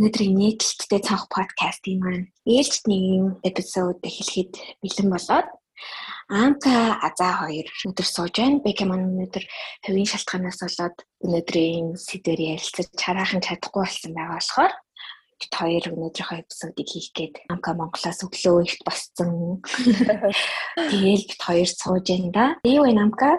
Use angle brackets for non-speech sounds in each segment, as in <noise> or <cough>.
өнөөдрийн нийтлэлттэй цонх подкастын маань ээлж нэгэн эпизод эхлэхэд бэлэн болоод Анка Азаа хоёр өдөр сууж байна. Бэкэ маань өнөөдөр хувийн шалтгаанаас болоод өнөөдрийн сэдвээр ярилцаж хараахан чадахгүй болсон байгаа болохоор бид хоёр өнөөдрийнхөө эпизодыг хийх гээд Анка Монголоос өглөө ихт босцсон. <laughs> Тэгээл бид хоёр сууж байна да. Юу вэ Анка?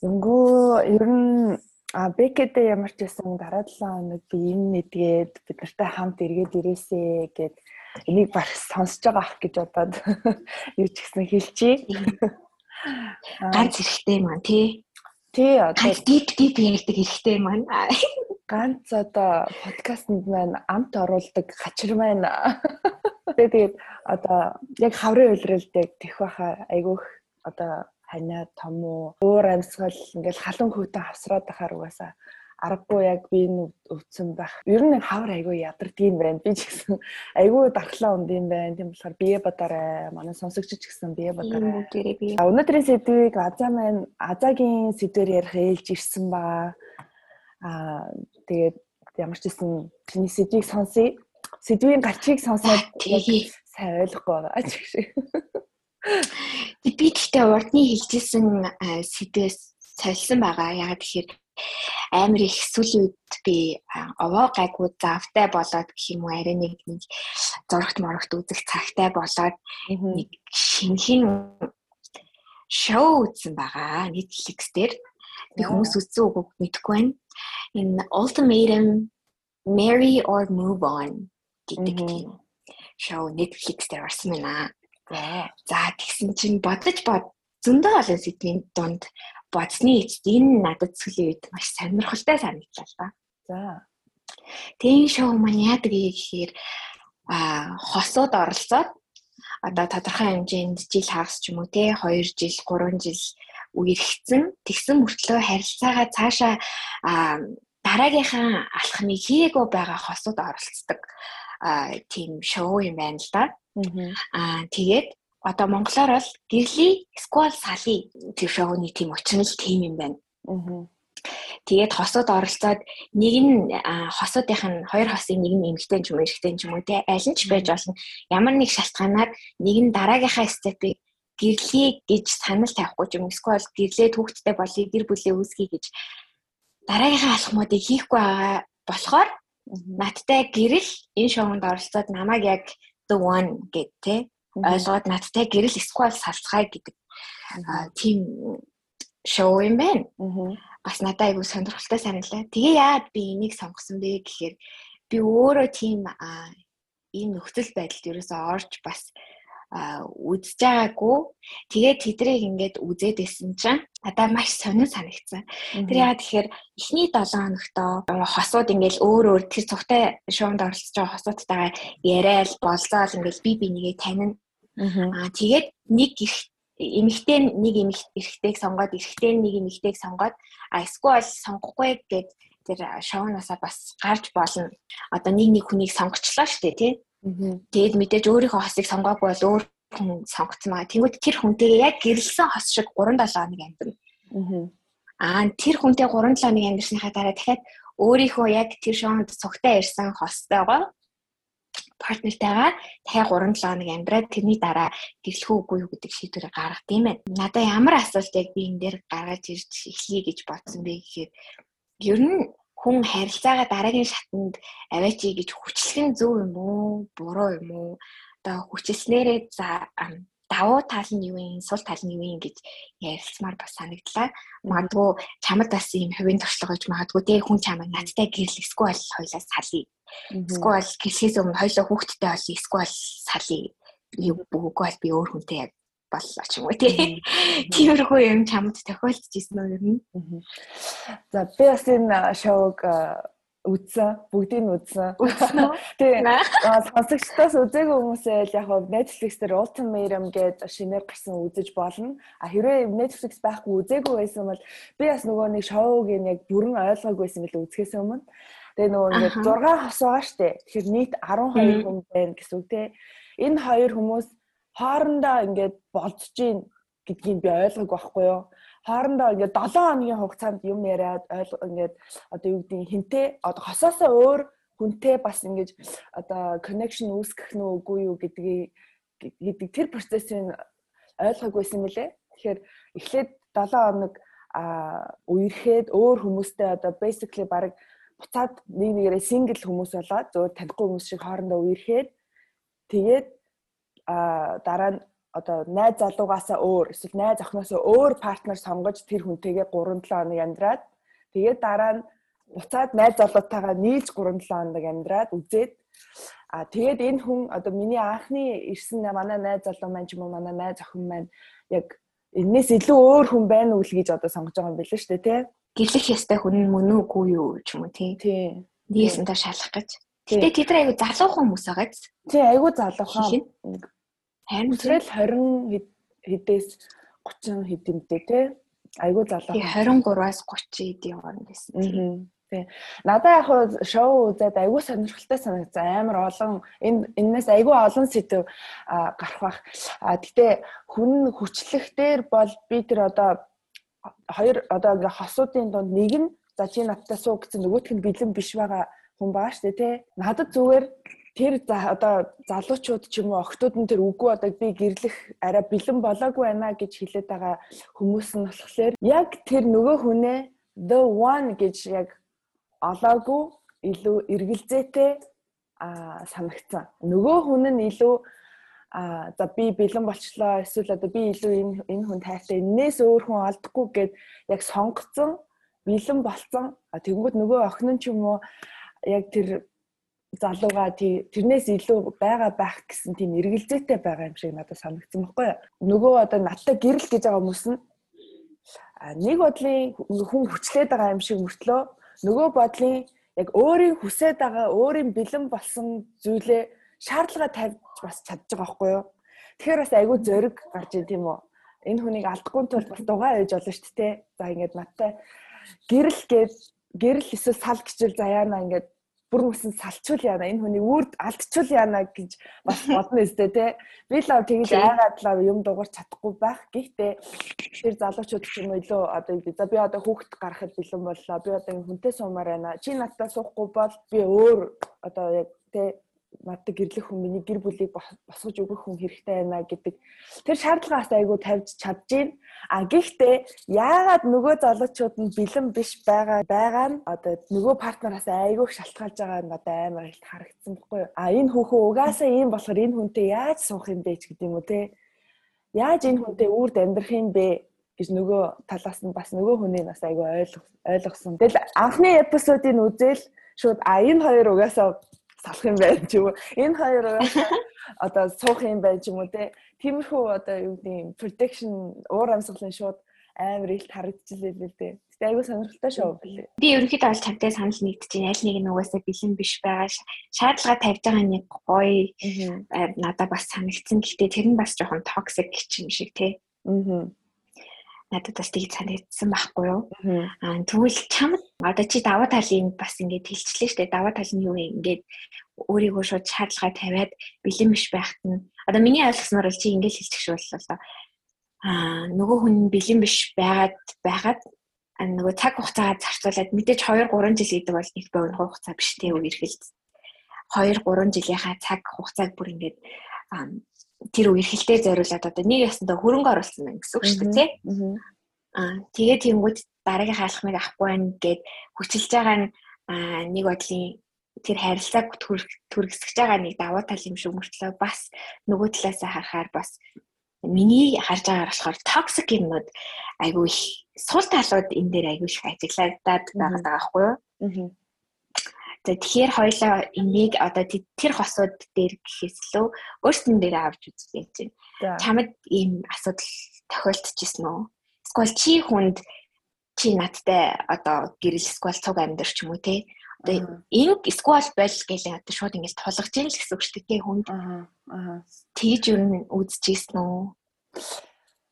Үнгөө ер нь А Бекэдээ ямар ч байсан дараа 7 хоног би энэ мэдгээд бид нартай хамт эргээд ирээсэ гэд энийг баг сонсож байгаа ах гэж бодоод <laughs> юу ч гэсэн хэлчихье. Ганц эрэхтэй маань тий. Тий одоо дип дип ярьдаг эрэхтэй маань. Ганц одоо подкастэнд маань амт оруулдаг хачир маань. Тэгээд одоо яг хаврын үйлрэлдэг тех баха айгүйх одоо ханиа том уу өөр амьсгал ингээл халуун хөвтөн хавсраад байхаар угаасаа аргагүй яг би энэ өвцөн байх. Ер нь хавар айгүй ядардаг юм байна. Би ч гэсэн айгүй дархлаа унд юм байна. Тийм болохоор бие бодорой. Манай сонсогч ч гэсэн бие бодорой. Өнөөдрийн сэдвийг Азаа маань Азаагийн сэдвээр ярих ээлж ирсэн ба. Аа тэгээд ямар ч гэсэн чиний сэдвийг сонсъё. Сэдвийн гарчийг сонсоод сайн ойлгохгүй байгаа ч гэх <laughs> Би гэхдээ урдны хэлжсэн сэдвээс солисон байгаа. Ягаад гэхээр амар их сүүлийн үед би овоо гайгүй завтай болоод гэх юм уу арай нэг нэг зурагт морогт үзэх цагтай болоод нэг шинхэн шоу үзсэн байгаа. Netflix дээр би хүмүүс үзсэн үгүйг мэдэхгүй байна. Энэ Ultimatum Marry or Move On гэдэг тийм шоу Netflix дээр орсон байна. За тэгсэн чинь бодож бод зөндөө олон сэдвийн дунд бодсны эцэст энэ надад сүүлийн үед маш сонирхолтой санагдлаа л да. За. Тийм шоу маань яадаг гэхээр а хосууд оролцоод одоо тодорхой хэмжээнд жил хагас ч юм уу те 2 жил 3 жил үерхсэн тэгсэн мөртлөө харилцаагаа цаашаа дараагийнхаа алхмыг хийгээгүй байгаа хосууд оролцдог тийм шоу юм байна л да. Аа тэгээд одоо монголоор бол гэрли сквал сали тэр шоуны тийм очнол тийм юм байна. Тэгээд хосууд оролцоод нэг нь хосуудынх нь хоёр хосын нэг нь эмэгтэй ч юм уу эрэгтэй ч юм уу те аль нь ч байж болно. Ямар нэг шалтгаанаар нэг нь дараагийнхаа степийг гэрлээ гэж санал тавихгүй юм эсвэл гэрлээ түүхттэй болъё гэр бүлээ үүсгэе гэж дараагийнхаа алхмуудыг хийхгүй байгаа болохоор надтай гэрэл энэ шоунд оролцоод намайг яг the one гэд те ойлгоод надтай гэрэл эсвэл салцгаая гэдэг тийм шоу юм байна. Бас надад айгүй сонирхолтой саналаа. Тэгээ яад би энийг сонгосон бэ гэхээр би өөрөө тийм ийм нөхцөл байдалд ерөөсөө орж бас үзэж байгаагүй. Тэгээд тэдрийг ингээд үзээд исэн чинь надад маш сонир санагдсан. Тэр яа тэгэхээр эхний 7 хоногтоо хосууд ингээд өөр өөр тэр цогтой шоунд оролцож байгаа хосуудтайгаа яриад болзоол ингээд би бинийгээ танина. Аа тэгээд нэг эмэгтэй нэг эмэгтэйг сонгоод эрэгтэй нэг эмэгтэйг сонгоод а эсвэл сонгохгүй гэд тэр шоунаасаа бас гарч болно. Одоо нэг нэг хүнийг сонгочлоо шүү дээ тий. Тэгээд мэдээж өөрийнхөө хосыг сонгоогүй бол өөр хүн сонгоцсон байгаа. Тэнгүүд тэр хүнтэйгээ яг гэрэлсэн хос шиг 3-7 хоног амьдна. Аа тэр хүнтэй 3-7 хоног амьдсныхаа дараа дахиад өөрийнхөө яг тэр шоунд цогтой ирсэн хостойгоо партнертайгаа дахиад 3-7 хоног амьдраад тэрний дараа гэрлэхүү үгүй юу гэдэг шийдвэрийг гаргах тийм ээ. Надаа ямар асуулт яг би энэ дээр гаргаж ирж эхлэе гэж бодсон бэ гэхээр ер нь хүн харилцаагаа дараагийн шатанд аваачи гэж хүчлэн зөв юм уу буруу юм уу одоо хүчилснээрээ за давуу тал нь юу юм сул тал нь юу юм гэж ярилцмаар бас санагдлаа. Магадгүй чамд бас ийм хувийн туршлага гэж магадгүй те хүн чамайг надтай гэрэл эсвэл хоёлаа салъя. Эсвэл гэрлээс өмнө хоёлаа хүүхдтэй олъё эсвэл салъя. Юу бүггүй бол би өөр хүнтэй яг боллоо ч юм уу тий. Тиймэрхүү юм чамд тохиолдож исэн үү ер нь. За би бас энэ шоуг үзсэн бүгдийг нь үзсэн. Тэгээ сонсогчдоос үзээгүй хүмүүсээ яг хөө Netflix дээр Ultimatum гэдэг шинээр гарсан үзэж болно. А хэрвээ Netflix байхгүй үзээгүй байсан бол би бас нөгөө нэг шоуг яг бүрэн ойлгоогүйсэн мэл үзэхээс өмнө. Тэгээ нөгөө ингээд 6 хос байгаа штэ. Тэгэхээр нийт 12 хүн байна гэсэн үг те. Энэ хоёр хүмүүс хоорондоо ингээд болцож гин гэдгийг би ойлгоогүй байхгүй юу? хоорондоо ингээд 7 хоногийн хугацаанд юм яриад ингээд одоо юу гэдэг хинтээ одоо хосоосоо өөр хүнтэй бас ингэж одоо connection үүсгэх нь үгүй юу гэдгийг гэдэг тэр процессыг ойлгоогүйсэн мөлий. Тэгэхээр эхлээд 7 хоног а үерхэд өөр хүмүүстэй одоо basically баг буцаад нэг нэгээрээ single хүмүүс болоод зөвөр танихгүй хүмүүс шиг хоорондоо үерхэд тэгээд дараа нь одоо найз залуугаасаа өөр эсвэл найз охиноосоо өөр партнер сонгож тэр хүнтэйгээ 3 7 хоног амьдраад тэгээд дараа нь буцаад найз залуутайгаа нийлж 3 7 хоног амьдраад үзээд а тэгээд энэ хүн одоо миний анхны ирсэн манай найз залуу маань ч юм уу манай найз охин маань яг энээс илүү өөр хүн байна уу л гэж одоо сонгож байгаа юм билээ шүү дээ тий. Гэрлэх ястай хүн мөн үгүй юу ч юм уу тий. Тий. Нийсэнтэй шалах гэж. Гэтэ тэд нар айгу залуухан хүмүүс байгааз. Тий айгу залуухан. Харин тэрэл 20 хэдээс 30 хэдэмтэй тий. Айгу залуухан. Тий 23-аас 30 хэдийн хооронд байсан. Тий. Надаа яг хуу шоу үзээд айгүй сонирхолтой санагдсан. Амар олон энэ энэс айгүй олон сэдв гарах бах. А гэтээ хүн хүчлэх дээр бол би тэр одоо хоёр одоо ингээ хосуудын дунд нэг нь за чи надтай суу гэсэн нөгөөх нь бэлэн биш байгаа хүн шүү дээ тий. Надад зүгээр тэр одоо залуучууд ч юм уу охтууд нь тэр үгүй одоо би гэрлэх арай бэлэн болоогүй байна гэж хэлээд байгаа хүмүүс нь болохоор яг тэр нөгөө хүнээ the one гэж яг олоогүй илүү эргэлзээтэй а санагцсан. Нөгөө хүн нь илүү а за би бэлэн болчлоо эсвэл одоо би илүү энэ энэ хүн тайртай энээс өөр хүн олдохгүй гэд яг сонгоцсон бэлэн болцсон. Тэгэнгүүт нөгөө охин нь ч юм уу яг тэр залууга тэрнээс илүү байгаа байх гэсэн тийм эргэлзээтэй байгаа юм шиг надад санагдсан байхгүй юу. Нөгөө одоо надтай гэрэл гэж байгаа хүмүүс нь нэг бодлын хүн хүчлээд байгаа юм шиг мөртлөө нөгөө бодлын яг өөрийн хүсэж байгаа өөрийн бэлэн болсон зүйлээ шаардлага тавьж бас чадж байгаа байхгүй юу. Тэгэхээр бас айгүй зөриг гарч ийн тийм үү. Энэ хүнийг алдахгүй тул бас дугаа ээж болно шүү дээ. За ингээд надтай гэрэл гээд гэрэл эсвэл сал гिचэл заяана ингээд бүр мөсөн салчул яана энэ хүний үрд алдчул яана гэж бас бодно өстэй те би л тэгж айгадлаа юм дугаар чадахгүй байх. Гэхдээ тэр залуучууд ч юм уу илүү одоо за би одоо хүүхэд гаргахад бэлэн боллоо би одоо хүнтэй суумаар байна. Чи надтай суухгүй бол би өөр одоо яг те надад гэрлэх хүн миний гэр бүлийг босгож өгөх хүн хэрэгтэй байна гэдэг тэр шаардлагаас айгүй тавьж чадчихээн. А гэхдээ яагаад нөгөө залуучууд нь бэлэн биш байгаа байгаа нь одоо нөгөө партнераас айгүй шалтгаалж байгаа нь одоо амар их харагдсан байхгүй юу? А энэ хүүхэн угаасаа ийм болохоор энэ хүнтэй яаж суух юм бэ ч гэдэг юм уу те? Яаж энэ хүнтэй үрд амьдрах юм бэ? гэж нөгөө талаас нь бас нөгөө хүний бас айгүй ойлгосон. Тэгэл анхны эпизодыг үзэл шууд а энэ хоёр угаасаа салах юм байна ч юм уу. Энэ хоёр <laughs> одоо суух юм байна ч юм уу те. Тиймэрхүү одоо юу гэдэг protection уур амьсгалын шууд амар их харагдчихлээ л дээ. Гэтэ айгүй сонирхолтой шоу билээ. Би ерөнхийдөө бол тавтай санал нэгдэж байна. Аль нэг нь угаасаа бэлэн биш байгаа шаардлага тавьж байгаа нэг гоё надад бас санагдсан. Гэтэ тэр нь бас жоохон toxic юм шиг те. Аа надад бас тийг санагдсан байхгүй юу. Аа тэгвэл чамд одоо чи даваа талын бас ингээд хэлчлээ штэ. Даваа тал нь юу юм ингээд өөрийгөө шууд шаардлага тавиад бэлэн биш байхад нь. Одоо миний ойлгосноор л чи ингээд хэлчих шүү боллоо. Аа нөгөө хүн бэлэн биш байгаад байгаад нөгөө цаг хугацаагаа зарцуулаад мэдээж 2 3 жил гэдэг бол их богино хугацаа биш те үерхэлд 2 3 жилийнхаа цаг хугацааг бүр ингээд тэр үерхэлтэй зориулаад одоо нэг ясандаа хөрөнгө оруулсан байна гэсэн үг шүү дээ тий. Аа тэгээ тиймгүүд дараагийн хаалхмыг авахгүй байна гэд хүчилж байгаа нэг бодлын тэр харилцааг түргэсгэж байгаа нэг давуу тал юм шиг мөртлөө бас нөгөө талаас харахаар бас миний харж байгаагаар болохоор токсик юмнууд айгүй их сул талууд энэ дээр айгүй их ажиглагдаад байгаа байхгүй юу? За тэгэхээр хоёлаа энийг одоо тэр хосууд дээр гэхээс лөө өөрсдөн дээр авч үзлээ чинь. Чамд ийм асуудал тохиолдчихсэн үү? Эсвэл чи хүнд чи надтай одоо гэрэл эсвэл цуг амьдэр ч юм уу те. Одоо энэ эсвэл бол гэлээ одоо шууд ингэж тулгаж ийн л гэсэн үг шүү дээ хүнд. Аа. Тэгж юу н үзчихсэн үү?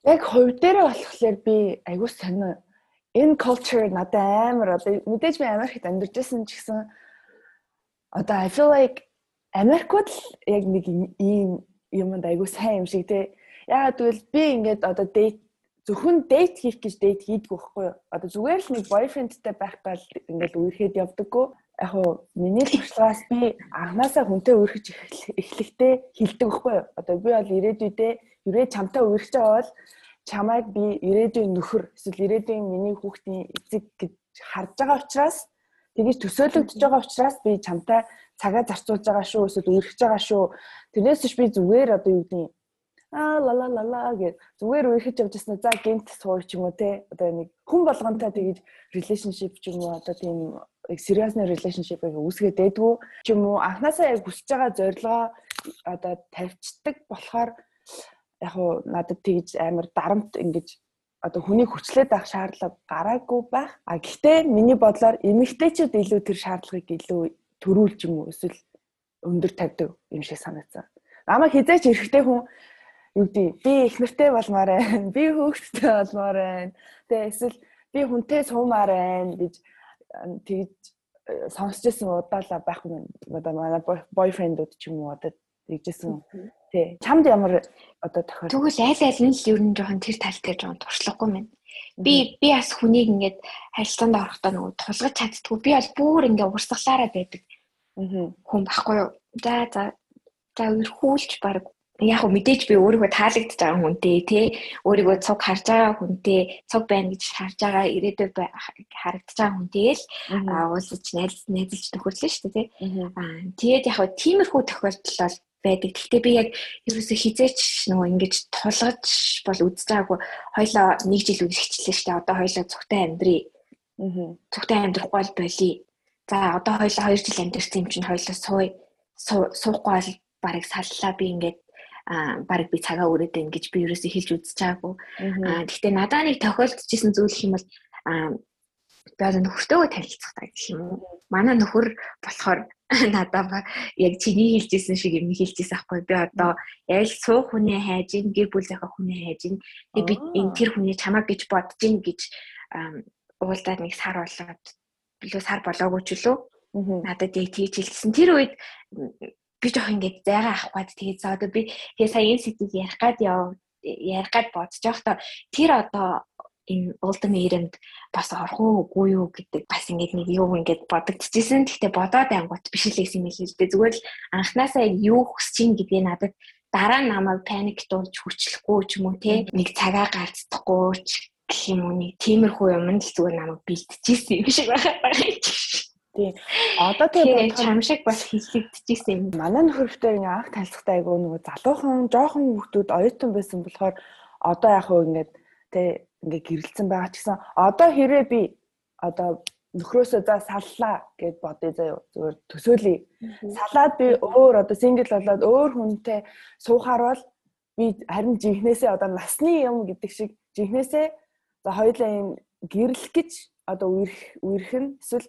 Яг хувь дээрээ болохоор би айгуу сонио энэ culture надад амар одоо мэдээж би Америкт амьдарч байсан ч гэсэн одоо I feel like Америкууд л яг нэг ийм юмд айгу сайн юм шиг те. Яагаад гэвэл би ингээд одоо date зөвхөн дейт хийх гэж дейт хийдгүү байхгүй юу? Одоо зүгээр л нэг бойфрендтэй байх гал ингээл үерхэд явдаггүй. Яг уу миний туршлагаас би анханасаа хүнтэй үерхэж эхлэхдээ хилдэг байхгүй юу? Одоо би бол ирээдүйдээ ирээ чамтай үерхэж байгаа бол чамайг би ирээдүйн нөхөр эсвэл ирээдүйн миний хүүхдийн эцэг гэж харж байгаа учраас тэгэж төсөөлөгдөж байгаа учраас би чамтай цагаа зарцуулж байгаа шүү эсвэл үерхэж байгаа шүү. Тэрнээс биш би зүгээр одоо юу гэдэг аа ла ла ла ла гэж зүгээр үерхэж явж яснаа за гинт сууч юм уу те одоо нэг хүн болгонтой тэгэж relationship ч юм уу одоо тийм serious relationship-ыг үүсгээд дэдгүү ч юм уу. Анханасаа яг хүсэж байгаа зорилгоо одоо тавьчихдаг болохоор яг уу надад тэгж амар дарамт ингэж одоо хүний хүчлээд авах шаардлага гараагүй байх. А гэхдээ миний бодлоор эмэгтэйчүүд илүү тэр шаардлагыг илүү төрүүлж юм уу эсвэл өндөр тавьдаг юм шиг санагдсан. Намайг хизээч эрэхтэй хүн юу гэдэг би их нэртэй болмоор байна. Би хөөгчтэй болмоор байна. Тэгээ эсвэл би хүнтэй суумаар байна гэж тэгж э, сонсч байсан удаалаа байх юм. Одоо манай бойфрендүүд ч юм уу одоо тэгжсэн. Тий. Чамд ямар одоо тохиол. Тэгвэл аль аль нь л ер нь жоохон тэр тал дээр жоохон туршлагагүй мэн. Би би бас хүнийг ингээд харилцаанд орохдоо нөгөө тулгаж чаддгүй. Би бол бүр ингээд урсгалаараа байдаг. Хүн баггүй юу. За за за өрхүүлж баг яг мэдээж би өөрийгөө таалагдж байгаа хүнтэй тий өөрийгөө цуг харж байгаа хүнтэй цуг байна гэж харж байгаа ирээдүйд харагдаж байгаа хүнтэй л уулзаж найз найзалж төхөрлөө шүү дээ тий аа тэгээд яг тиймэрхүү тохиолдол бол байдаг. Гэхдээ би яг ерөөсө хизээч нөгөө ингэж тулгаж бол үзэж байгаагүй. Хоёлоо нэг жил үргэлжлүүлээ шүү дээ. Одоо хоёлоо цогтой амьдрий. Аа. Цогтой амьдрахгүй бол болий. За одоо хоёлоо 2 жил амьдэрсэн юм чинь хоёлоо сууй. Суухгүй бол барыг саллаа би ингээд а баг би цагаа өрөөд байна гэж би ерөөсөө хэлж үзэж байгаагүй. А гэхдээ надад нэг тохиолдчихсэн зүйл хэм бол а би одоо нөхөртөөгөө танилцах таа гэх юм уу. Манай нөхөр болохоор <laughs> надаа яг чиний хэлжсэн шиг юм хэлжсэн аахгүй. Би одоо л суух хүнээ хайж ин гэр бүлийнхаа хүнээ хайж ин би энэ тэр хүнийг чамаа гэж бодож ин гэж уулдаад нэг сар болоод билүү сар болоогүй ч үлээ. Надад яг тийж хэлсэн. Тэр үед би жоох ингээд зайгаа авах гад тэгээд за одоо би тэгээ сая энэ сэдвийг ярих гад яв ярих гад бодож явахдаа тэр одоо энэ улдын ирэнд бас орох уугүй юу гэдэг бас ингээд нэг юу ингээд бодогдчихсэн. Гэхдээ бодоод ангууд биш л гэсэн юм дээ. Зүгээр л анханасаа юу хүсэж ийн гэдгийг надад дараа нь намайг паниктуулж хүчлэхгүй ч юм уу те нэг цагаа гарцдахгүй ч гэх юм уу нэг тиймэрхүү юм л зүгээр намайг бэлтжижсэн юм шиг байгаа юм. Тийм. Одоо тэгээ чам шиг бас хилэгдэжсэн юм. Манай нөхөртэй ингээ анх танилцахтай айгу нөгөө залуухан жоохон хүүхдүүд оюутан байсан болохоор одоо яг хөө ингээд тэ ингээ гэрэлцэн байгаа ч гэсэн одоо хэрвээ би одоо нөхрөөсөө за саллаа гэд бодъё заяа зүгээр төсөөлье. Салаад би өөр одоо сингл болоод өөр хүнтэй суухаар бол би харин жинхнээсээ одоо насны юм гэдэг шиг жинхнээсээ за хоёулаа юм гэрлэх гэж одоо үерх үерх нь эсвэл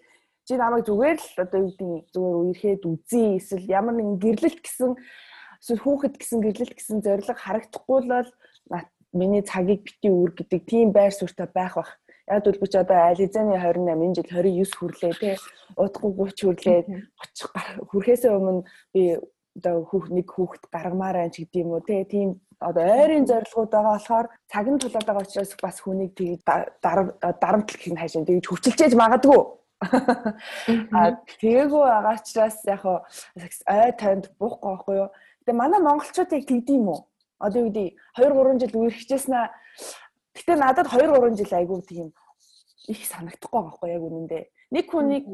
чи намайг зүгээр л одоо юу гэдэг зүгээр үерхэд үзье эсвэл ямар нэгэн гэрлэлт гэсэн эсвэл хүүхэд гэсэн гэрлэлт гэсэн зориг харагдахгүй л миний цагийг бити үр гэдэг тийм байр суурьтай байх бах. Яг бол би ч одоо Ализаны 28 жил 29 хүрлээ тий. Удахгүй 30 хүрлээ. 30 хүрэхээс өмнө би одоо хүүх нэг хүүхэд гаргамаар байна ч гэдэг юм уу тий. Тийм одоо ойрын зорилгууд байгаа болохоор цаг нь тулаад байгаа учраас бас хүнийг тийг дарамтлах хин хайшин тэгж хүчилчээж магадгүй. А тэгээгүй байгаа учраас яг ой танд буухгүй байхгүй юу. Тэгээ манай монголчуудыг тэгдэм үү? Одоо юу гэдэг 2 3 жил үерхжсэн аа. Гэтэ надад 2 3 жил айгүй тийм их санагдахгүй байгаа байхгүй яг үнэндээ. Нэг хүнийг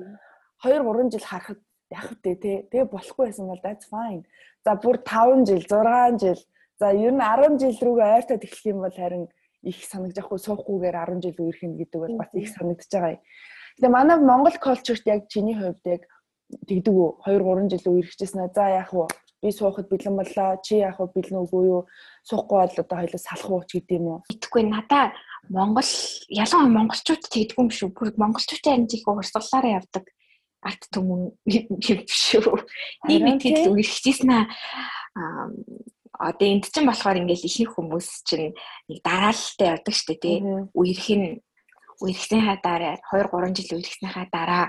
2 3 жил харахад яг үтэй те. Тэгээ болохгүй байсан бол that's fine. За бүр 5 жил, 6 жил, за ер нь 10 жил рүүгээ ойртоод эхлэх юм бол харин их санагдаж ахгүй суухгүйгээр 10 жил үерх юм гэдэг бол бас их санагдаж байгаа юм. Тэгээ манай Монгол culture-т яг чиний хувьд яг тэгдэг үү? 2 3 жил үерхжсэн аа. За яах вэ? Би суухад бэлэн боллоо чи яах вэ бэлэн үгүй юу? Суухгүй бол одоо хоёлоо салах уу ч гэдэм үү итгэхгүй надаа Монгол ялангуяа монголчууд тэгдэггүй юм шүү. Бүр монголчуудын амжилтыг урсгалаараа явдаг арт түмэн юм шүү нэг тэгэл үргэлжлэжсэн аа. Одоо энд чинь болохоор ингээл ихэнх хүмүүс чинь нэг дараалалтай явдаг штэ тий. Үерх нь үерхснийхаа дараа 2 3 жил үерхснийхаа дараа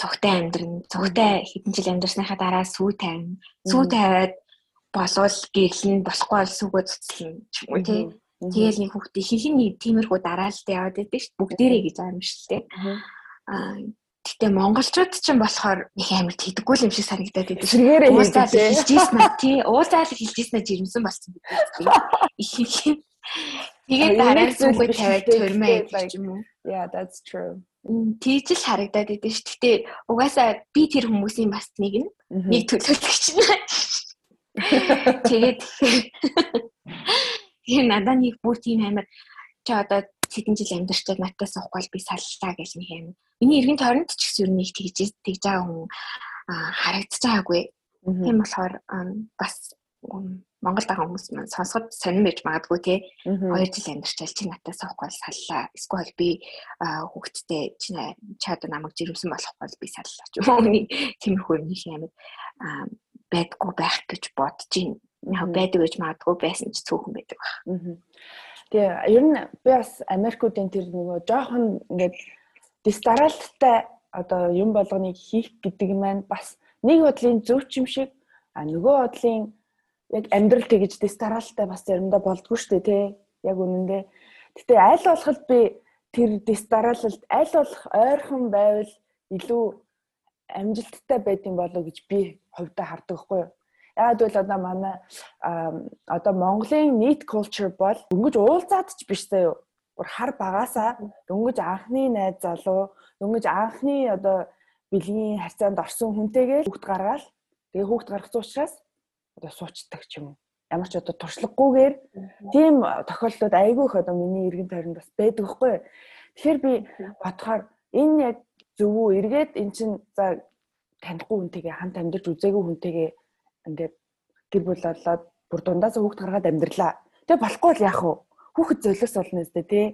цогтой амьдрын цогтой хэдэн жил амьдрсныхаа дараа сүү тавина. Сүү тавиад болвол гэрлэн болохгүй бол сүүгөө цуцлана юм тий. Тэгэл нэг хүүхдээ хинхин нэг тиймэрхүү дараалалтай яваад байдаг шүү. Бүгдээрээ гэж юм дээ. Аа Гэтэ монголчууд ч болохоор их амар тэгдэггүй юм шиг санагдаад байдаг. Сэргээрээ уулзаад хэлж ийсэн аа тий. Уулзаад хэлж ийсэн аа жирэмсэн болсон гэдэг. Их их. Тэгээд дараа зүгөө тавиад төрмөө гэж юм уу? Yeah, that's true. Тийж л харагдаад идэв ш. Гэтэ угаасаа би тэр хүмүүсийн бас нэг нь нэг төлөөлөгч нь. Тэгээд тэгээ надад нэг бүр тийм амар чи одоо хэдэн жил амьдарчаад надтай суухгүй би саллаа гэж нэг юм. Миний эргэн тойронд ч гэсэн ер нь их тэгж тэгж байгаа хүн харагдаж байгаагүй. Тийм болохоор бас Монгол байгаа хүмүүс маань сонсоход сонирм байж магадгүй те. 2 жил амьдарчаал чи надтай суухгүй саллаа. Эсвэл би хүүхэдтэй чи чад намайг жирэмсэн болохгүй би саллаа ч юм уу. Тиймэрхүү юм их амар байдгүй байх гэж бодож байна. Яг байдаг гэж магадгүй байсан ч цөөхөн байдаг баг. Тэгээ ер нь би бас Америкуудын тэр нөгөө жоохон ингээд дистаралттай одоо юм болгоныг хийх гэдэг маань бас нэг бодлын зөв юм шиг а нөгөө бодлын яг амьдрал тэгж дистаралттай бас заримдаа болдгоо шүү дээ тий яг үнэндээ гэтээ аль болох би тэр дистаралд аль болох ойрхон байвал илүү амжилттай байдсан болов гэж би хувьдаа хардаг хгүй юу Яг бол одоо манай одоо Монголын нийт culture бол дөнгөж уулзаад ч биш заяо. Гур хар багасаа дөнгөж анхны найз залуу, дөнгөж анхны одоо бэлгийн харьцаанд орсон хүнтэйгээ хүүхд гаргаал. Тэгээ хүүхд гаргасан учраас одоо суучдаг ч юм уу. Ямар ч одоо туршлагагүйгээр тийм тохиолдлууд айгүйх одоо миний эргэн тойронд бас байдаг хгүй. Тэгэхээр би бодохоор энэ яг зөв үү эргээд эн чин за танихгүй хүнтэйгээ хамт амьдарч үзээгүй хүнтэйгээ ингээд гэр бүл болоод бүр дундаас хүүхд гаргаад амьдралаа. Тэгээ болохгүй л яах вэ? Хүүхэд золиос болно өстэй тий.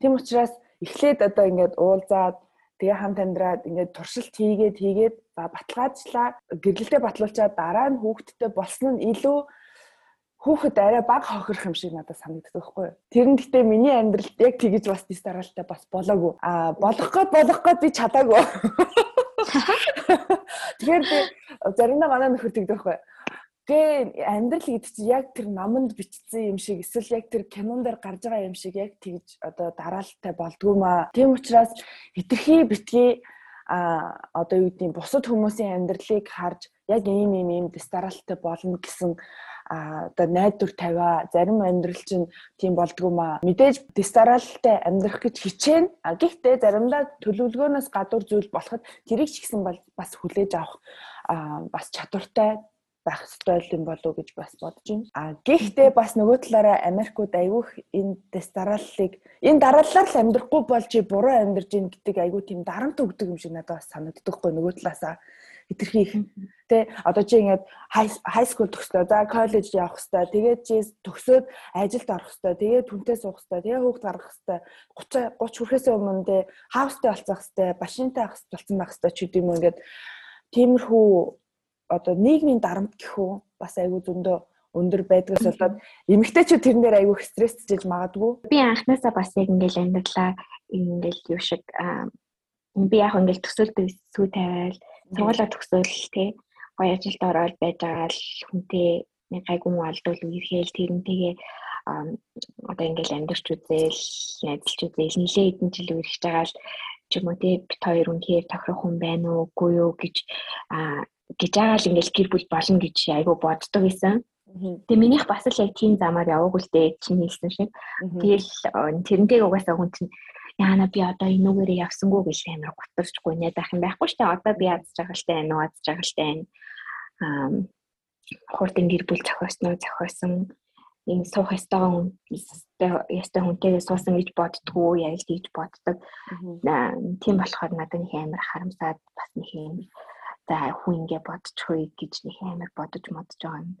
Тийм учраас эхлээд одоо ингээд уулзаад тэгээ хамт амьдраад ингээд туршилт хийгээд хийгээд за баталгаажлаа гэрлэлтэд батлуулчаад дараа нь хүүхэдтэй болсон нь илүү хүүхэд арай баг хохирох юм шиг надад санагддаг байхгүй юу. Тэр нь гэтээ миний амьдралд яг тэгэж бас дис дараалтай бас болоогүй. Аа болох гээд болох гээд би чадаагүй. <laughs> Тэгэхээр би заримдаа манай нөхөр тэгдэг байхгүй. Гэ амьдрал гэдэг чинь яг тэр номонд бичсэн юм шиг эсвэл яг тэр кинон дээр гарч байгаа юм шиг яг тэгж одоо дараалалтай болдгоо маа. Тийм учраас хитрхи битгий а одоо юу гэдгийг бусад хүмүүсийн амьдралыг харж яг ийм ийм ийм дистаралтай болно гэсэн а одоо найдвар тавиа зарим амьдрал чинь тийм болдгоо маа мэдээж дистаралтай амьдрах гэж хичээн а гэхдээ заримдаа төлөвлөгөөнөөс гадуур зүйл болоход тэрийг ч гэсэн бас хүлээж авах а бас чадвартай байх ёстой юм болов уу гэж бас бодож байна. А гэхдээ бас нөгөө талаараа Америкууд айгүйх энэ дистараллыг энэ дараалалаар л амьдрахгүй болж буруу амьдарж ийн гэдэг айгүй тийм дарамт өгдөг юм шиг надад бас санагддаггүй нөгөө талаасаа хэтэрхий их. Тэ одоо чи ингээд хай скул төгслөө. За коллеж явах хэвээр. Тэгээд чи төгсөөд ажилд орох хэвээр. Тэгээд түнтэй суух хэвээр. Тэгээд хүүхд гаргах хэвээр. 30 30 хүрэхээс өмнө тэ хаустай болцох хэвээр. Машинтай ах болсон байх хэвээр ч гэдэм юм ингээд тиймэрхүү одоо нийгмийн дарамт гэхүү бас айгүй зөндөө өндөр байдгаас болоод эмэгтэйчүүд тэрэн дээр айгүй стрессжиж магадгүй. Би анхнаасаа бас яг ингээл амьдралаа ингээл юу шиг би яг ингээл төсөөлтөд сүү тавиал сургуулаа төгсөөл тий гоё ажилд ороод байж байгаа л хүнтэй нэг гайгүй муу алдвал үерхээл тэрнтэйгээ одоо ингээл амьдэрч үзээл найзалж үзээл нилээ хэдэн жил үргэлж байгаа л ч юм уу тий бит хоёр үнхээр тохирох хүн байна уу үгүй юу гэж гэж байгаа л ингээл гэр бүл болно гэж айгүй боддог байсан. Тэгээ минийх бас л яг тийм замаар яваагүй л дээ чиний хэлсэн шиг. Тэгэл тэрнтэйг угаасаа хүн чинь яана би одоо энүүгээрээ явсангүй гэж амар гутарчгүй нэ байх юм байхгүй штэ. Одоо би ядж жагалтай байна уу? Ядж жагалтай байна. Аа хурдан гэр бүл зохиосноо зохиосон. Энэ суух ёстойгоо ёстой хүнтэйгээ суусан гэж боддгоо яг л тийж боддог. Тийм болохоор надад нэг амар харамсаад бас нэг юм за хүн ингэ бодчихгүй гэж нэг амар бодож модж байгаа юм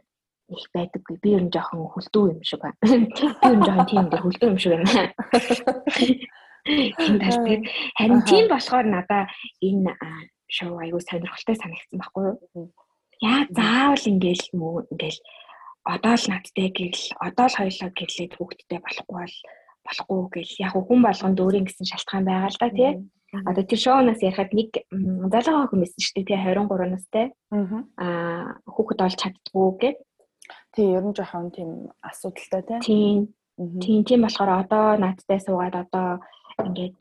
их байдаггүй. Би ер нь жоохон хүлдүү юм шиг байна. Би ер нь жоохон тийм дээр хүлдүү юм шиг байна. Тийм тал тийм. Харин тийм болохоор надаа энэ шоу аягүй сонирхолтой санагдсан байхгүй юу? Яа заавал ингээл мүү ингээл одоо л надтай гэрэл одоо л хоёлоо гэрлээд хүүхдтэй болохгүй бол болохгүй гэл яг хүн болгонд өөрийн гэсэн шалтгаан байгаа л да тий. Одоо тэр шоунаас ярихад нэг залуу хүн байсан шүү дээ тий 23 настай. Аа хүүхэд олж чаддгүй гэд. Тий ер нь жоохон тийм асуудалтай тий. Тийм Тийм тийм болохоор одоо надтай суугаад одоо ингээд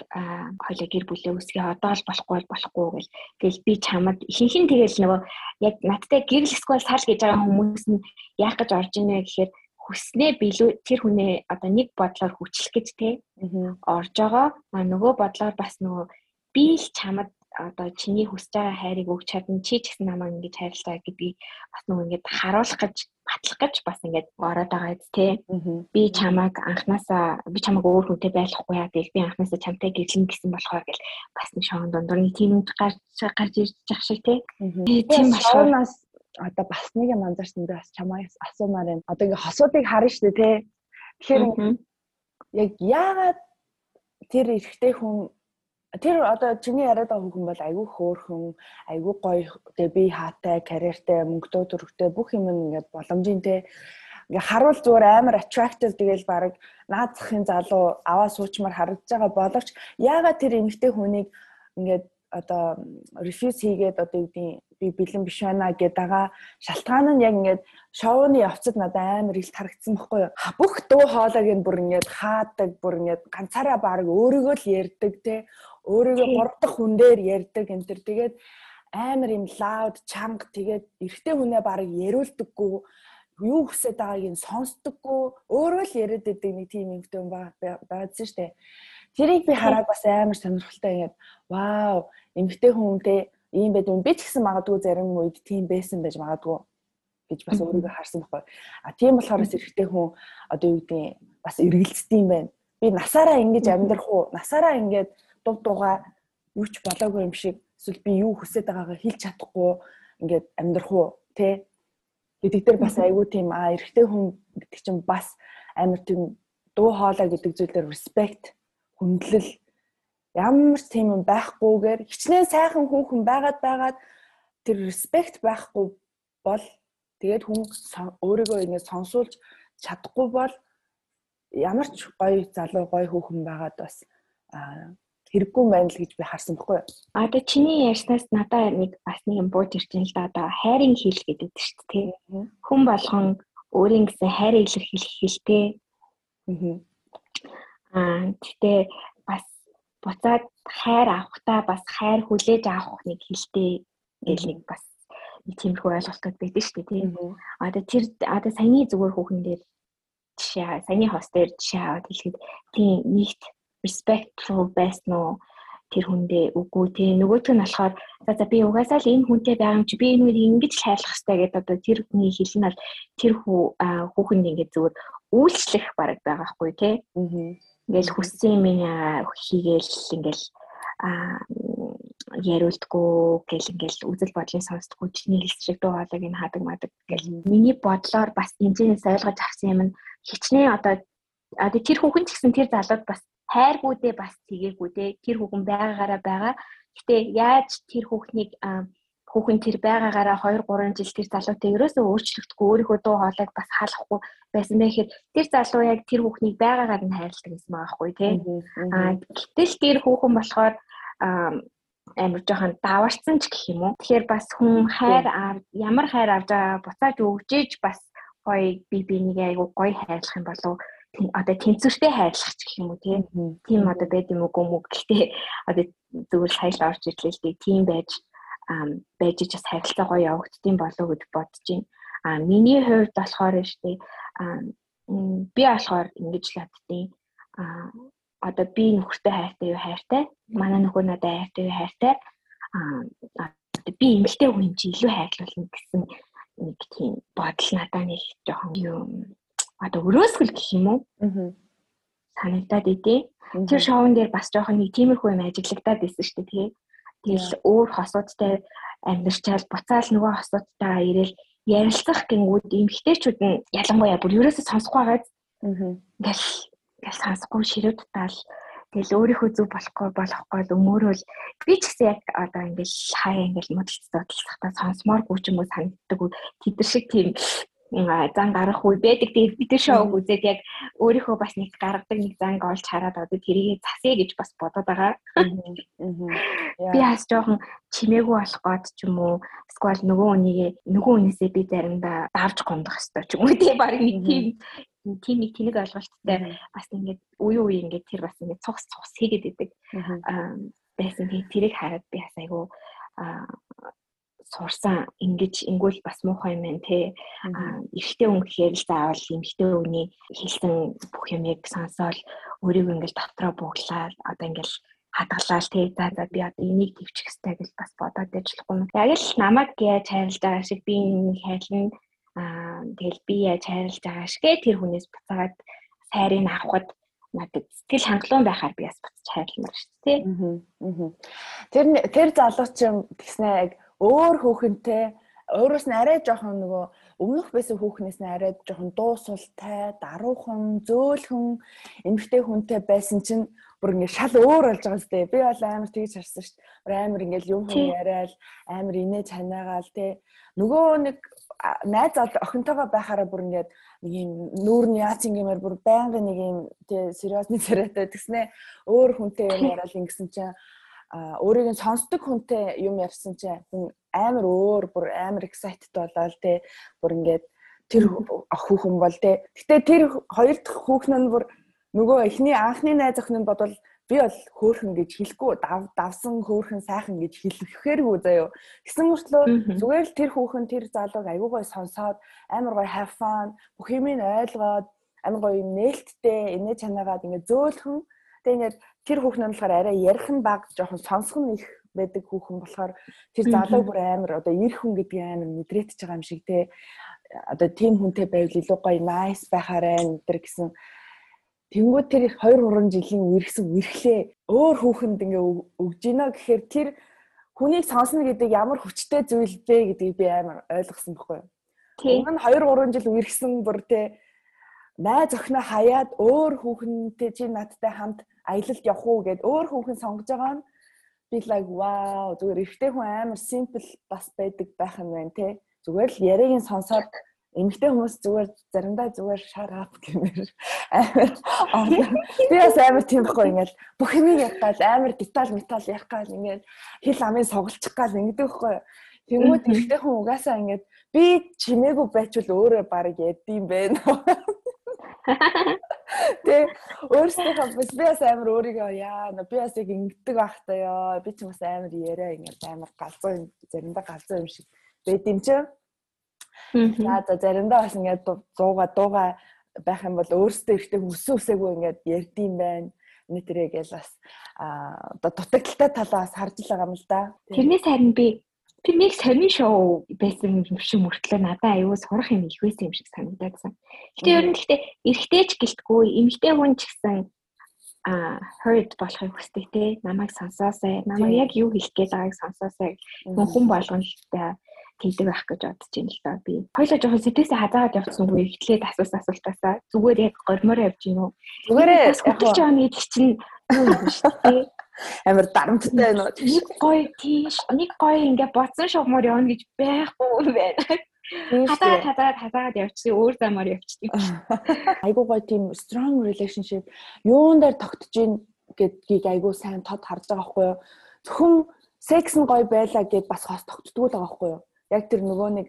хоёлаа гэр бүлээ үсгээ одоо л болохгүй болохгүй гэл тэгэл би чамд ихэнх нь тэгэл нөгөө яг надтай гэрэл эсвэл сал гэж байгаа хүмүүс нь яах гэж орж ийнэ гэхээр хүснээ билүү тэр хүнээ одоо нэг бодлоор хүчлэх гэж те орж байгаа нөгөө бодлоор бас нөгөө би л чамд одоо чиний хүсэж байгаа хайрыг өгч чадна чи ч гэсэн намайг ингэж хайрлаа гэдгийг бас нөгөө ингэж харуулах гэж батлах гэж бас ингэж ороод байгаа биз тээ. Би чамайг анханасаа би чамайг өөр хүнтэй байхгүй яа гэл би анханасаа чамтай гэрлэн гэсэн болохоор гэл бас нэг шоон дундуур нэг тийм гарч гарч ирж байгаа шиг тээ. Тийм болохоор одоо бас нэг юм анзаарсан би бас чамаас асуумаар байна. Одоо ингээ хосуудыг харна шүү дээ тий. Тэгэхээр яг яагаад тэр эрэгтэй хүн тэр одоо чиний яриад байгаа хүн бол айгүй хөөрхөн, айгүй гоё тэгээ би хаатай, карьертэй, мөнгөтэй, төрхтэй бүх юм ингээд боломжинтэй ингээ харуул зүгээр амар attractive тэгэл баг наад захын залуу аваа суучмаар харагдаж байгаа боловч яагаад тэр эмэгтэй хүнийг ингээд одоо refuse хийгээд одоо юу гэдгийг би бэлэн биш байна гэдэг байгаа шалтгаан нь яг ингээд шоуны явцад надад амар илт харагдсан байхгүй юу. Бүх дуу хоолойг нь бүр ингээд хаадаг, бүр ингээд ганцаараа баг өөрийгөө л ярьдаг те. Өөрийгөө гурав дахь хүн дээр ярьдаг энэ төр. Тэгээд амар юм лауд чанга. Тэгээд эрэгтэй хүнээ баг яриулдаггүй юу хүсэж байгааг нь сонсдоггүй өөрөө л яриад байдаг нэг тийм юм хөтөн байгаадсэн штэ тэрийг би хараад бас амар сонирхолтой ингээд вау эмэгтэй хүнтэй ийм байд юм. Би ч гэсэн магадгүй зарим үед тийм байсан байж магадгүй гэж бас өөрийгөө харсан байхгүй. А тийм болохоор бас эрэгтэй хүн одоо юу гэдэг бас эргэлздэг юм байна. Би насаараа ингэж амьдрах уу? Насаараа ингэж дув дугаа юу ч болоогүй юм шиг эсвэл би юу хүсэж байгаагаа хэлж чадахгүй ингээд амьдрах уу? Те гэдэг дээр бас айгүй тийм а эрэгтэй хүн гэдэг чинь бас амар тийм дуу хоолой гэдэг зүйлээр respect хүндлэл ямар ч тийм юм байхгүйгээр хичнээн сайхан хүүхэн байгаад байгаад тэр respect байхгүй бол тэгээд хүн өөрийгөө ингэ сонсуулж чадахгүй бол ямар ч гоё залуу гоё хүүхэн байгаад бас хэрэггүй байна л гэж би харсан байхгүй юу. А одоо чиний ярьснаас надад нэг бас нэг юм бууж ирж байна л да одоо хайрын хил гэдэг шүү дээ. Хүн болгон өөрийн гэсэн хайрыг илэрхийлэх хэлтэй. Аа гэтээ бас буцаад хайр авахтаа бас хайр хүлээж авах нэг хэлтэй гэл нэг бас тиймэрхүү ойлголтууд байдаг шүү дээ тийм. Одоо тэр одоо саяны зүгээр хүүхэн дээр жишээ саяны хост дээр жишээ аваад хэлэхэд тийм нийт respectful байсан уу? Тэр хүндээ үгүй тий нөгөөтг нь болохоор за за би угаасаа л энэ хүнтэй байгаа юм чи би энэ үнийг ингэж л хайрлах хэрэгтэй гэдэг одоо тэр хүний хэлнэ бол тэр хүү хүүхэнд ингээд зүгээр үйлчлэх бараг байгаа хгүй тий ингээл хүссэн юм хийгээл ингээл а яриулдаггүй гэл ингээл үзэл бодлыг сонсдоггүй чиний хэлсрэг дуу хоолойг нь хаадаг мадаг гэл миний бодлоор бас хэмжээнээс ойлгож авсан юм нь хичнээн одоо одоо тэр хүүхэн ч гэсэн тэр залууд бас хайргуудээ бас тгээгүй дээ. Тэр хүүхэн байгаагаараа байгаа. Гэтэ яаж тэр хүүхнийг хүүхэн тэр байгаагаараа 2 3 жил тэр залуутай ерөөсөө өөрчлөгдөхгүй өөрийнхөө дуу хоолойг бас хаалгахгүй байсан байх хэрэг. Тэр залуу яг тэр хүүхнийг байгаагаар нь хайрладаг гэсэн байгаа байхгүй тий. Аа гэтэл тэр хүүхэн болохоор амар жоохон даварцсан ч гэх юм уу. Тэгэхээр бас хүн хайр ямар хайр авч байгаа буцааж өгжээж бас гоё би бинийг айгу гоё хайрлах юм болов одоо тэнцвэртэй хайрлах ч гэх юм уу тийм одоо байд юм уу мөг гэхдээ одоо зүгээр саял орж ирлээ л тийм байж байж бас харилцаа гоё явагддсан болов уу гэж бодож байна. А миний хувьд болохоор штэ би болохоор ингэж л боддیں۔ А одоо би нөхөртэй хайртай юу хайртай манай нөхөр надад хайртай юу хайртай а би эмэгтэй хүн чи илүү хайрлуулна гэсэн нэг тийм бодол надад нэг жоохон юу одоо өрөөсгөл гэх юм уу? Аа. Санагдаад идэв. Тэр шоун дээр бас жоохон нэг тиймэрхүү юм ажиглагдаад байсан шүү дээ тий. Тэгэл өөр хосуудтай амьдарчаал буцаал нөгөө хосуудтайгаа ирээл ярилцах гингүүд эмгтээчүүд нь ялангуяа бүр ерөөсөө сонсохгүй байгаад ингээл ингээл сонсохгүй ширүүд таал тэгэл өөрийнхөө зүг болохгүй болохгүй л өмөрөөл. Би ч гэсэн яг одоо ингээл хаяа ингээл модалцдаг бодлохтаа сонсомооргүй ч юм уу? Санагддаг. Тэд шиг тийм зан гарах үе байдаг. Тэгээд бид шоуг үзээд яг өөрийнхөө бас нэг гаргадаг нэг занг олж хараад одоо тэрийг засъя гэж бас бодоод байгаа. Би бас жоохон чимээгүй болох гоод ч юм уу. Эсвэл нөгөө хүнийг нөгөө хүнээсээ би заримдаа давж гомдох хэвээр ч юм уу. Тий баг нэг тийм тийм нэг тэнэг ойлголттой бас ингээд үе үе ингээд тэр бас ингээд цугс цугс хийгээд идэг. Байсан. Тэгээд тэрийг хараад би бас айгүй сурсан ингэж ингүүл бас муухай юм байна те эрэгтэй хүн гэхээр л заавал эмэгтэй хүний хэлсэн бүх юмыг сонсоол өөрийгөө ингээл дотроо бууглаад одоо ингээл хадгалаад те за за би одоо энийг төвчих хэрэгтэй гэж бас бодоод ажиллахгүй. Яг л намайг яаж хайрлаж байгаа шиг би энийг хайрлна аа тэгэл би яаж хайрлаж байгаа шиг тэр хүнээс буцаад сайрыг авахд надад сэтгэл хангалуун байхаар би бас буцаж хайрламар шүү дээ. Аа. Тэр тэр залууч юм тэгснэ яг өөр хүүхэнтэй өөрөөс нь арай жоохон нөгөө өмнөх байсан хүүхнээс нь арай жоохон дуусултай, даруухан, зөөлхөн эмгтэй хүнтэй байсан чинь бүр ингэ шал өөр болж байгаа зү. Би бол амар тэгж харсан шүү дээ. Амар ингээл юм хүн яриад амар инээ чанаагаал те. Нөгөө нэг найз охинтойгоо байхаараа бүр ингээд нэг юм нүүрний яац ингээмэр бүр байнга нэг юм тий сериосны царайтай <laughs> тэгснэ өөр хүнтэй юм яриад ингэсэн чинь өөрийг нь сонсдог хүнтэй юм ярьсан чинь хүн амар өөр бүр амар excited болоод тий бүр ингээд тэр хүүхэн бол тий. Гэтэ тэр хоёр дахь хүүхэн нь бүр нөгөө эхний анхны найз охин нь бодвол би бол хөөхөн гэж хэлэхгүй давсан хөөхөн сайхан гэж хэлэхээргүй заяо. Гэсэн мөртлөө зүгээр л тэр хүүхэн тэр залууг аягүй гой сонсоод амар гой have fun бүх юмыг ойлгоод амар гой нээлттэй инээ чанаагаад ингээ зөөлхөн тэг ингээ тэр хүүхэн нь болохоор арай ярих нь баг жоохон сонсох нь их байдаг хүүхэн болохоор тэр залуу бүр амар одоо ир хүн гэдгийг амар мэдрээдэж байгаа юм шиг те. Одоо тийм хүнтэй байвал илүү гоё nice байхаарай энэ гэсэн. Тэнгүүд тэр 2 3 жилийн үерхсэн үерхлээ өөр хүүхэнд ингээ өгж гинэ гэхээр тэр хүнийг сонсно гэдэг ямар хүчтэй зүйл бэ гэдгийг би амар ойлгосон байхгүй. Юу. Өмнө нь 2 3 жил үерхсэн бүр те найз охиноо хаяад өөр хүүхэнтэй чи надтай хамт аялалд явах уу гэд өөр хүүхэн сонгож байгаа нь би like wow зүгээр ихтэй хүн амар simple бас байдаг байх юм байна те. Зүгээр л яриг нь сонсоод эмэгтэй хүмүүс зүгээр заримдаа зүгээр up гэмээр амар би бас амар тийм байхгүй ингээл бүх юмыг яг гал амар деталь метал яг гал ингээл хэл амын соголчих гал ингэдэг байхгүй Тэнгүүд эмэгтэй хүн угаасаа ингээд би чимээгүй байчвал өөрөө баг яддсан байна. <laughs> Тэ өөрсдийнхөө бас би бас амар өөрийгөө яа би бас яг ингэдэг байхтай ёо би ч бас амар яриа ингээд амар галзуу юм заримдаа галзуу юм шиг байд юм чинь За за заримдаа бас ингээд дууга дууга байх юм бол өөрсдөө ихтэй хүссэн үсээгүй ингээд ярдсан байна. Нэтэрээ гээл бас аа одоо дутагдaltaй талаас харж л байгаа юм л да. Тэрнээс харин би тэр нэг сонин шоу байсан юм шиг мөртлөө надад аюу сурах юм их байсан юм шиг санагдсан. Гэтэ ер нь гэхдээ эргэжтэйч гэлтгүй эмэгтэй хүн ч гэсэн а heard болохыг хүсдэг те намайг сонсоосай намайг яг юу хэлэх гээд байгааг сонсоосай хүн болгоомжтой хийдэг байх гэж бодож байна л да би. Хоёлаа жоохон сэтгээсээ хазаагаад явцсан үгүй эхлээд асуусан асуултаасаа зүгээр яг гормоор явж гин үү? Зүгээрээ хөтөлж байгаа нэг чинь юу юм шүү дээ. <laughs> Амар дарамттай уу? Нэг гоё тийш, нэг гоё ингээ боцсон шугамар явна гэж байхгүй юм байна. Хатаа хатаа хатаад явчихсан өөр замаар явчихдаг. <laughs> Айгуу гоё тийм strong relationship юун дээр тогтож гин гэдгийг айгуу сайн тод харж байгаа байхгүй юу? Зөвхөн секс нь гоё байлаа гэд бас хос тогтдгоо л байгаа байхгүй юу? яг тэр нөгөө нэг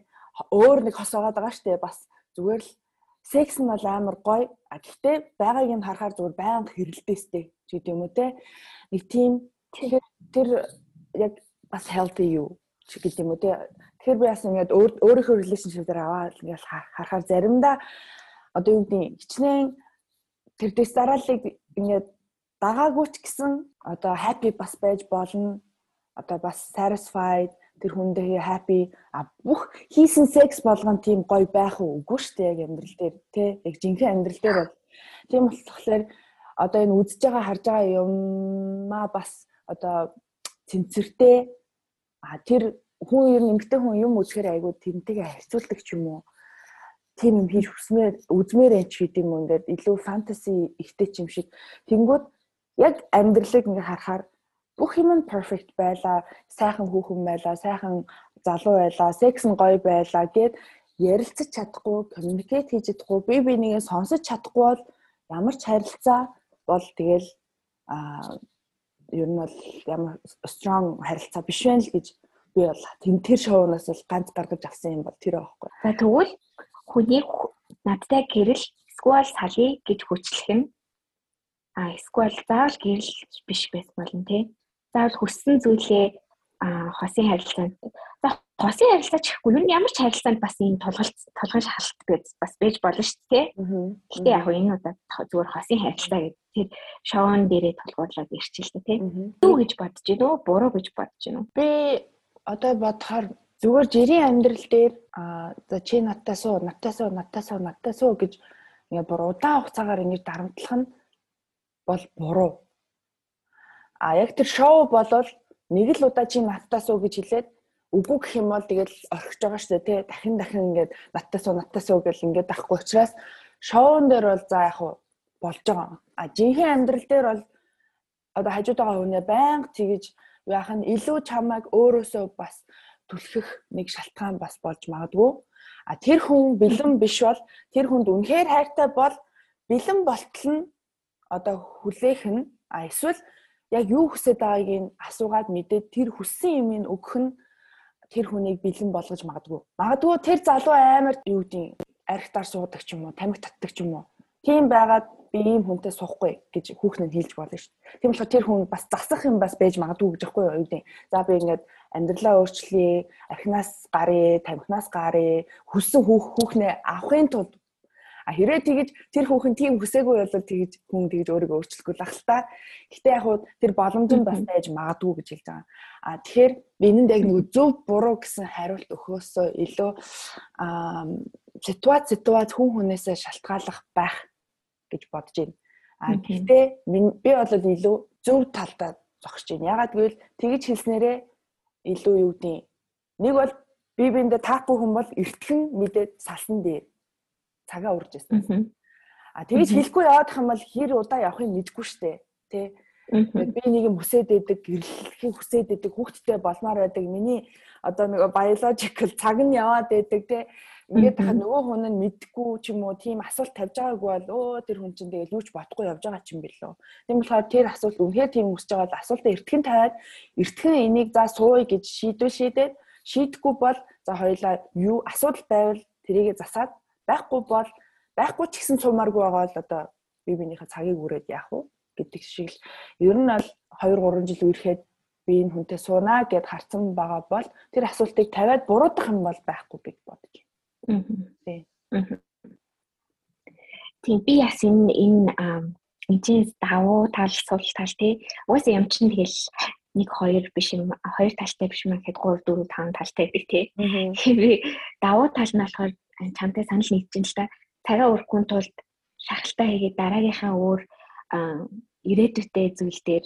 өөр нэг хос байгаа даа штэ бас зүгээр л секс нь бол амар гоё. А гэхдээ байгааг нь харахаар зүгээр байнга хэрэлдээстэй ч гэдэг юм уу те. Нэг тийм тэр яг бас healthy юу ч гэдэг юм уу те. Тэгэхээр би бас ингээд өөрийнхөө relationship дээр аваад ингээд харахаар заримдаа одоо юу гэдэг хичнээн тэр дэс дараалыг ингээд дагаагүй ч гэсэн одоо happy бас байж болно. Одоо бас satisfied тэр хүндээ happy а бүх хийсэн секс болгон тийм гоё байх үгүй шүү дээ яг амьдрал дээр тий яг жинхэнэ амьдрал дээр бол тийм болохоор одоо энэ үзэж байгаа харж байгаа юмаа бас одоо цэнцэртэй а тэр хүн ер нь эмгтэй хүн юм үзэхээр айгүй тэрнтэйгээ харьцуулдаг ч юм уу? Тийм юм хийж хүсмээр үзмээр энэ ч гэдэг юм ингээд илүү фэнтези ихтэй ч юм шиг. Тэнгүүд яг амьдралыг ингээ харахаар бүх юм нь perfect байлаа, сайхан хүүхэн байлаа, сайхан залуу байлаа, секс нь гоё байлаа гэд ярилцаж чадахгүй, communicate хийж чадахгүй, бие бинийгээ сонсож чадахгүй бол ямар ч харилцаа бол тэгэл а ер нь бол ямар strong харилцаа биш байх л гэж би бол тэр шоунаас бол ганц гаргаж авсан юм бол тэр аахгүй. За тэгвэл хүний надтай гэрэл эсвэл салъя гэж хүчлэх нь а эсвэл заавал гэрэл биш байх болно тий. Заавал хүссэн зүйлээ а хосын харилцаанд за хосын харилцаа чихгүй юу ямар ч харилцаанд бас ийм тулгалт тулгын шалгалт гэж бас байж болно шүү дээ. Гэтэ яг энэ удаа зүгээр хосын харилцаа гэдэг тэр шоун дээрээ тулгуурлаад ирчихлээ тий. Юу гэж бодож байна уу? Буруу гэж бодож байна уу? Би одоо бодохоор зүгээр жирийн амьдрал дээр а за чи надтай суу, надтай суу, надтай суу, надтай суу гэж ингээ бүр удаан хугацаагаар ингэж дарамтлах нь бол буруу. А яг тэр шоу болвол нэг л удаа чи надтай суу гэж хэлээд үгүй гэх юм бол тэгэл орхиж байгаа шүү дээ тий дахин дахин ингээд надтай суу надтай суу гэл ингээд ахгүй учраас шоун дээр бол за яг болж байгаа. А жинхэнэ амьдрал дээр бол одоо хажууд байгаа хүнээ байнга тэгэж яах нь илүү чамайг өөрөөсөө бас түлхэх нэг шалтгаан бас болж магадгүй. А тэр хүн бэлэн биш бол тэр хүнд үнэхээр хайртай бол бэлэн болтол нь одоо хүлээх нь а эсвэл яг юу хүсэж байгааг нь асуугаад мэдээд тэр хүссэн юмыг өгөх нь тэр хүнийг бэлэн болгож магадгүй. Магадгүй тэр залуу амар юу гэдэг архитар суудаг ч юм уу, тамхи татдаг ч юм уу. Тийм байгаад би ийм хүнтэй суухгүй гэж хүүхнэд хэлж болно шүү дээ. Тийм болохоор тэр хүн бас засах юм бас байж магадгүй гэж байхгүй юу гэдэг. За би ингээд амьдралаа өөрчлөе, архинаас гарыг, тамхинаас гарыг, хүссэн хүүхнээ авахын тулд А хэрэг тэгэж тэр хүүхэн тийм хүсээгүй бол тэгэж хүн тэгэж өөрийгөө өөрчлөхгүй л ах л та. Гэтэ яг хуу тэр боломж нь бас байж магадгүй гэж хэлж байгаа. А тэгэхээр энэнд яг нэг зөв буруу гэсэн хариулт өгөхөөсөө илүү а ситуац ситуац хүн хүнээсээ шалтгааллах байх гэж бодож байна. А гэхдээ би бол илүү зөв талдаа зогсож байна. Ягаад гэвэл тэгэж хэлснээрээ илүү юу гэдэг нэг бол би биэндээ таахгүй хүн бол эртхэн мэдээд салсан дээр цагаа урж байсан. А тэгэж хэлэхгүй явах юм бол хэр удаа явахыг мэдгүй штэ. Тэ. Би нэг юм хүсээд идэг, гэрлэхийг хүсээд идэг, хүүхдтэй болмоор байдаг. Миний одоо нэг biological цаг нь яваад идэг тэ. Ингээд тахад нөгөө хүн нь мэдгүй ч юм уу тийм асуулт тавьж байгаагүй бол өө тэр хүн чинь тэгэл юу ч бодохгүй явж байгаа ч юм бэлээ. Тийм болохоор тэр асуулт үнэхээр тийм хүсэж байгаа бол асуултаа эртгэн тавиад эртгэн энийг за сууя гэж шийдвэл шийдээд шийдэхгүй бол за хоёлаа юу асуудал байвал тэрийгэ засаад байхгүй бол байхгүй ч гэсэн сумааргүй байгаа л одоо бие биенийхээ цагийг үрээд яах вэ гэдэг шиг л ер нь бол 2 3 жил үерхэд би энэ хүнтэй суунаа гэд харсан байгаа бол тэр асуултыг тавиад буруудах юм бол байхгүй гэж бодож байна. Тийм. Тийм би яс энэ энэ эцэс давуу тал сул тал тий. Уус юм чинь тэгэл нэг хоёр биш юм хоёр талтай биш юм гэхэд 3 4 5 талтай байдаг тий. Би давуу тал нь болохоор чамтай санал нэгж ин л та. Цагаа өрөхгүй тулд шахалтай хийгээд дараагийнхаа өөр ирээдүйтэй зүйл дээр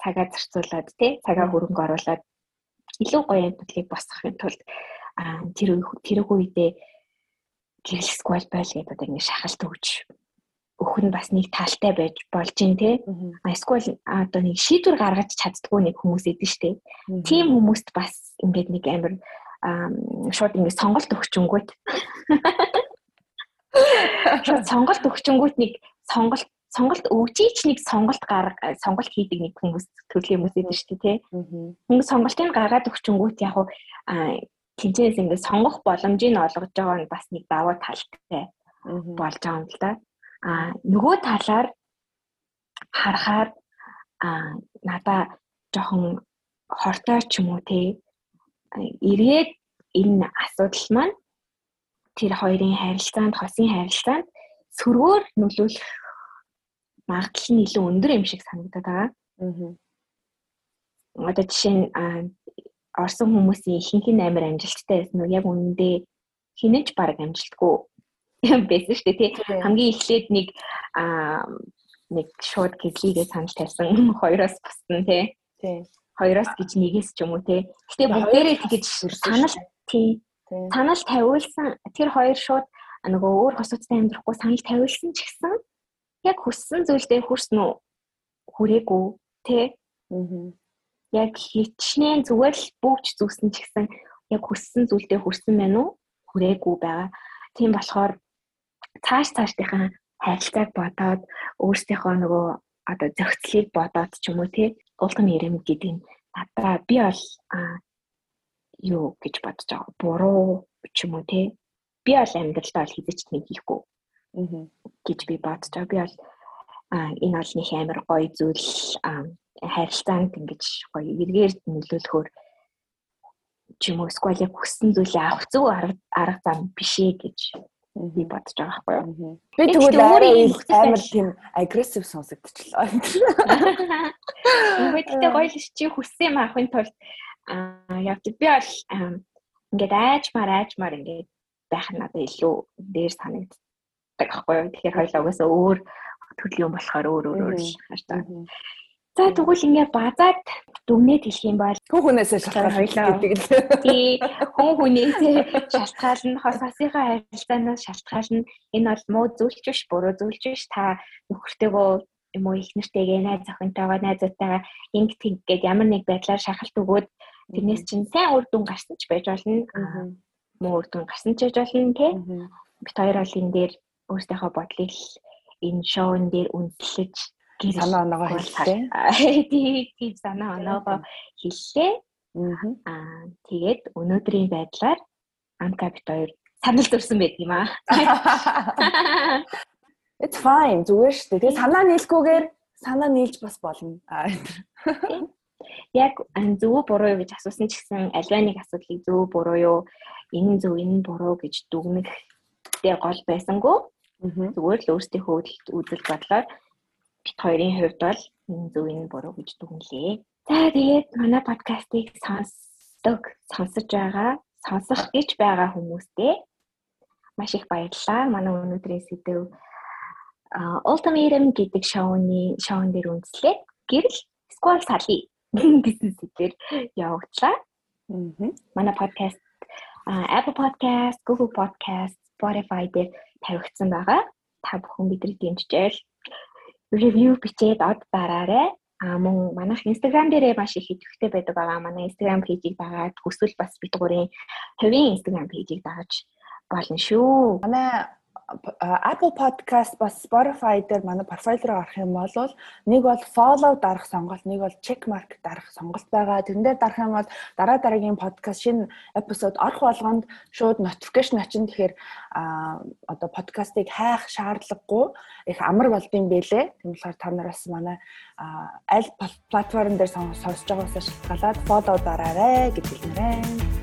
цагаа зарцуулаад тий цагаа хөрөнгө оруулаад илүү гоё амьдралыг босгохын тулд тэр тэр үедээ гэрэлсгүй байл гэдэг одоо ингэ шахалт өгч өгөх нь бас нэг талтай байж болж ин тий эсвэл одоо нэг шийдвэр гаргаж чаддгүй нэг хүмүүс идэв штэ. Тийм хүмүүст бас ингээд нэг амар шууд ингэ сонголт өгчөнгүүт шууд сонголт өгчөнгүүт нэг сонголт сонголт өгжийч нэг сонголт гарга сонголт хийдэг нэг хүмүүс төрлийн хүмүүс идэв шүү дээ тий. Хүмүүс сонголтыг гаргаад өгчөнгүүт яг уу тэнцэнээс ингээд сонгох боломжийг олгож байгаа нь бас нэг даваа талтай болж байгаа юм л да. А нөгөө талаар харахаар а надаа жоохон хортой ч юм уу те эргээд энэ асуудал маань тэр хоёрын харилцаанд, хосын харилцаанд сөргөөр нөлөөлөх магадлал нь илүү өндөр юм шиг санагдаад байгаа. Аа. Одоо жишээ нь орсон хүмүүсийн ихэнх нь амар амжилттай байсан уу? Яг үнэндээ хинэж баг амжилтгүй байсан шүү дээ тий. Хамгийн эхлээд нэг аа нэг шууд гэрлийгээ санал тавьсан <laughs> хоёроос бусна тий. Тий хоёроос гэж нэгээс ч юм уу те. Гэтэ бүгдээрээ тэгэж санал тий. Санал тавиулсан тэр хоёр шууд нөгөө өөр хосуудтай амьдрахгүй санал тавиулсан ч гэсэн яг хүссэн зүйлдээ хүрсэн үү? Хүрээгүй те. Аа. Яг хичнээн зүгээр л бүгж зүгсэн ч гэсэн яг хүссэн зүйлдээ хүрсэн байна уу? Хүрээгүй байгаа. Тийм болохоор цааш цаашдынхаа харилцааг бодоод өөрсдийнхөө нөгөө одоо зохицлыг бодоод ч юм уу тий улам ирэм гэдэг нь надаа би бол юу гэж бодож байгаа буруу ч юм уу тий би бол амьдралдаа бол хизэж нэг хийхгүй гэж би бодож байгаа. Би бол энэ бол нэг амар гоё зүйл харилцаанд ингэж гоё эргээр нөлөөлөхөөр ч юм уу эсвэл яг хүссэн зүйлээ авах зүг арга зам биш ээ гэж би бодож байгаа байхгүй юу. Би тэгвэл амар тийм агрессив сонсогдчихлоо. Үгүй тэгтээ гоё л чи хүссэн юм авахын тулд яг би бол ингээд айжмаар айжмаар ингээд байх нь надад илүү дээр санагддаг байхгүй юу. Тэгэхээр хоёлаа угаасаа өөр төрлийн юм болохоор өөр өөр өөр л харж байгаа. За тэгвэл ингээд базаад дүгнээд хэлэх юм бол хүн хүнээсээ шалтгаална гэдэг л. Тий, хүн хүнээсээ шалтгаална, хос хасынхаа харилцаанаас шалтгаална. Энэ бол муу зүйлч биш, буруу зүйлч биш. Та нөхөртөөгөө юм уу их нэртэйгээ найз охинтойгоо найзуудтайгаа инг тэнг гэд ямар нэг байдлаар шахалт өгөөд тэрнээс чинь сайн үр дүн гарсан ч байж болно. Муу үр дүн гарсан ч байж болно тий. Бид хоёр бол энэ дээр өөрсдийнхөө бодлыг энэ шоун дээр үнэлж гэр санаа оноогоо хэллээ. <laughs> Тийм санаа оноогоо хэллээ. Аа тэгээд өнөөдрийн байдлаар Анка бит хоёр санал төрсөн байт юм аа. <laughs> It's fine зүгээр шүү дээ. Тэгээд санаа нийлэхгүйгээр санаа нийлж бас болно. Яг зөв буруу юу гэж асуусан ч гэсэн альва нэг асуудлыг зөв буруу юу энэ зөв энэ буруу гэж дүгнэх дээр гол байсангүй. Зүгээр л өөрсдийнхөө үзэл бодлоор бит хоёрын хувьд бол энэ зөв энэ буруу гэж дүгнэлээ. За тэгээд манай подкастыг сонсдог, сонсож байгаа, сонсох гэж байгаа хүмүүстээ маш их баярлалаа. Манай өнөөдрийн сэдв Ultimatum гэдэг шоуны шоун дээр үндэслээд гэрэл Squall Sally <laughs> гэсэн сэдвээр явагдлаа. Манай подкаст Apple Podcast, Google Podcast, Spotify дээр тавигдсан байгаа. Та бүхэн бидний дэмжижээл ревю бичээд од дараарай. А мөн манайх Instagram дээрээ маш их идэвхтэй байдаг байгаа. Манай Instagram пэйжийг дагаад хүсвэл бас бид гурийн хувийн Instagram пэйжийг дагаж болно шүү. Манай Apple Podcast бас Spotify дээр манай профайл руу гарах юм бол нэг бол follow дарах сонголт, нэг бол check mark дарах сонголт байгаа. Тэрэн дээр дарах юм бол дараа дараагийн подкаст шинэ эпизод орох болгонд шууд notification очин. Тэгэхээр одоо подкастыг хайх шаардлагагүй их амар болдсон байлээ. Тийм болохоор та нараас манай аль платформ дээр сонсож байгаасаа шалтгаалаад follow дараарай гэж хэлмээрэн.